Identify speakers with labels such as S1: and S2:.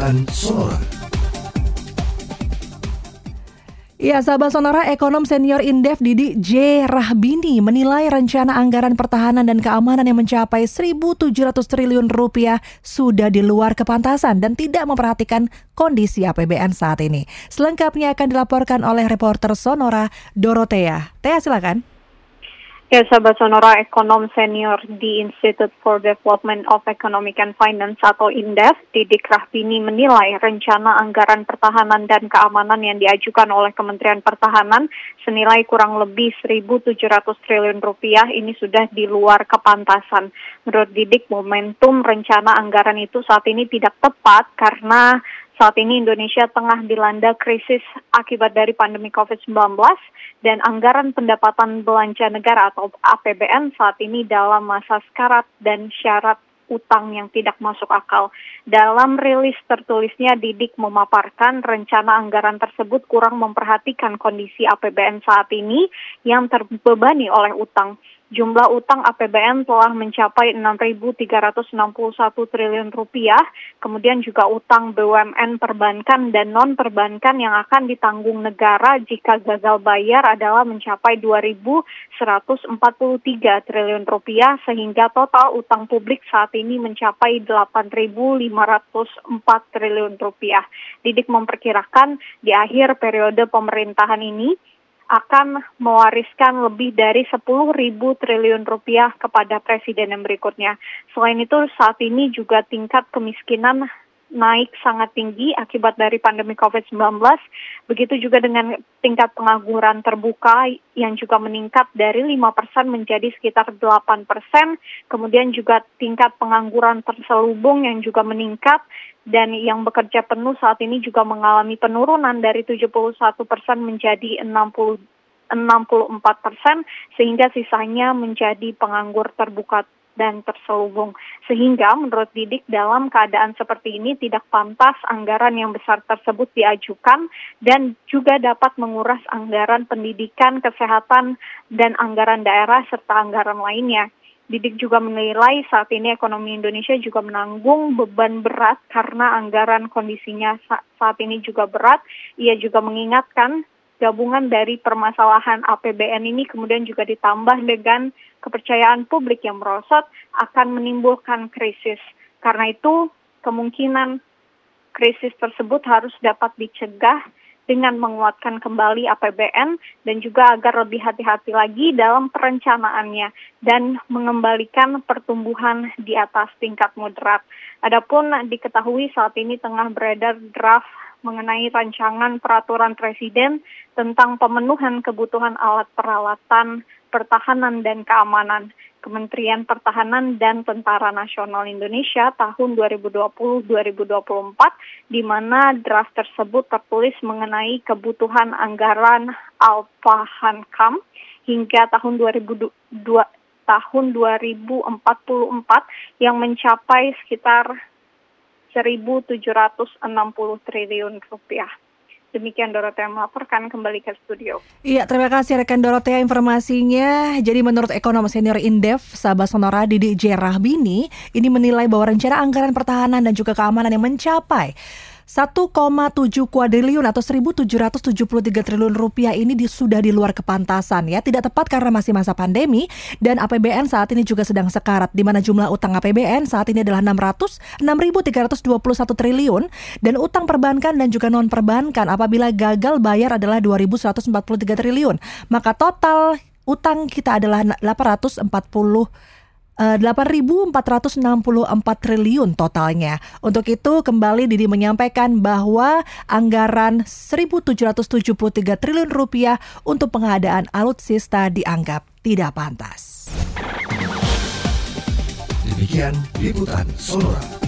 S1: Liputan Sonora.
S2: Ya, sahabat Sonora, ekonom senior Indef Didi J. Rahbini menilai rencana anggaran pertahanan dan keamanan yang mencapai 1.700 triliun rupiah sudah di luar kepantasan dan tidak memperhatikan kondisi APBN saat ini. Selengkapnya akan dilaporkan oleh reporter Sonora Dorotea. Tea, silakan.
S3: Ya, sahabat Sonora, ekonom senior di Institute for Development of Economic and Finance atau INDEF, Didik Rahbini menilai rencana anggaran pertahanan dan keamanan yang diajukan oleh Kementerian Pertahanan senilai kurang lebih 1.700 triliun rupiah ini sudah di luar kepantasan. Menurut Didik, momentum rencana anggaran itu saat ini tidak tepat karena saat ini Indonesia tengah dilanda krisis akibat dari pandemi COVID-19 dan anggaran pendapatan belanja negara atau APBN saat ini dalam masa sekarat dan syarat utang yang tidak masuk akal. Dalam rilis tertulisnya, Didik memaparkan rencana anggaran tersebut kurang memperhatikan kondisi APBN saat ini yang terbebani oleh utang jumlah utang APBN telah mencapai 6.361 triliun rupiah, kemudian juga utang BUMN perbankan dan non perbankan yang akan ditanggung negara jika gagal bayar adalah mencapai 2.143 triliun rupiah sehingga total utang publik saat ini mencapai 8.504 triliun rupiah. Didik memperkirakan di akhir periode pemerintahan ini akan mewariskan lebih dari 10 ribu triliun rupiah kepada presiden yang berikutnya. Selain itu saat ini juga tingkat kemiskinan naik sangat tinggi akibat dari pandemi COVID-19. Begitu juga dengan tingkat pengangguran terbuka yang juga meningkat dari 5% menjadi sekitar 8%. Kemudian juga tingkat pengangguran terselubung yang juga meningkat dan yang bekerja penuh saat ini juga mengalami penurunan dari 71 persen menjadi 60 64 persen sehingga sisanya menjadi penganggur terbuka dan terselubung. Sehingga menurut Didik dalam keadaan seperti ini tidak pantas anggaran yang besar tersebut diajukan dan juga dapat menguras anggaran pendidikan, kesehatan, dan anggaran daerah serta anggaran lainnya. Didik juga menilai saat ini ekonomi Indonesia juga menanggung beban berat karena anggaran kondisinya saat ini juga berat. Ia juga mengingatkan gabungan dari permasalahan APBN ini kemudian juga ditambah dengan kepercayaan publik yang merosot akan menimbulkan krisis. Karena itu kemungkinan krisis tersebut harus dapat dicegah dengan menguatkan kembali APBN dan juga agar lebih hati-hati lagi dalam perencanaannya dan mengembalikan pertumbuhan di atas tingkat moderat. Adapun diketahui saat ini tengah beredar draft mengenai rancangan peraturan presiden tentang pemenuhan kebutuhan alat peralatan pertahanan dan keamanan. Kementerian Pertahanan dan Tentara Nasional Indonesia tahun 2020-2024 di mana draft tersebut tertulis mengenai kebutuhan anggaran Alfa Hankam hingga tahun 2002 tahun 2044 yang mencapai sekitar 1.760 triliun rupiah. Demikian Dorotea melaporkan kembali ke studio.
S2: Iya, terima kasih rekan Dorotea informasinya. Jadi menurut ekonom senior Indef, Sabah Sonora Didi J. Rahbini, ini menilai bahwa rencana anggaran pertahanan dan juga keamanan yang mencapai 1,7 kuadriliun atau 1.773 triliun rupiah ini di, sudah di luar kepantasan ya. Tidak tepat karena masih masa pandemi dan APBN saat ini juga sedang sekarat di mana jumlah utang APBN saat ini adalah 600 6.321 triliun dan utang perbankan dan juga non perbankan apabila gagal bayar adalah 2.143 triliun. Maka total utang kita adalah 840 8.464 eh, triliun totalnya. Untuk itu kembali Didi menyampaikan bahwa anggaran 1.773 triliun rupiah untuk pengadaan alutsista dianggap tidak pantas.
S1: Demikian liputan Sonora.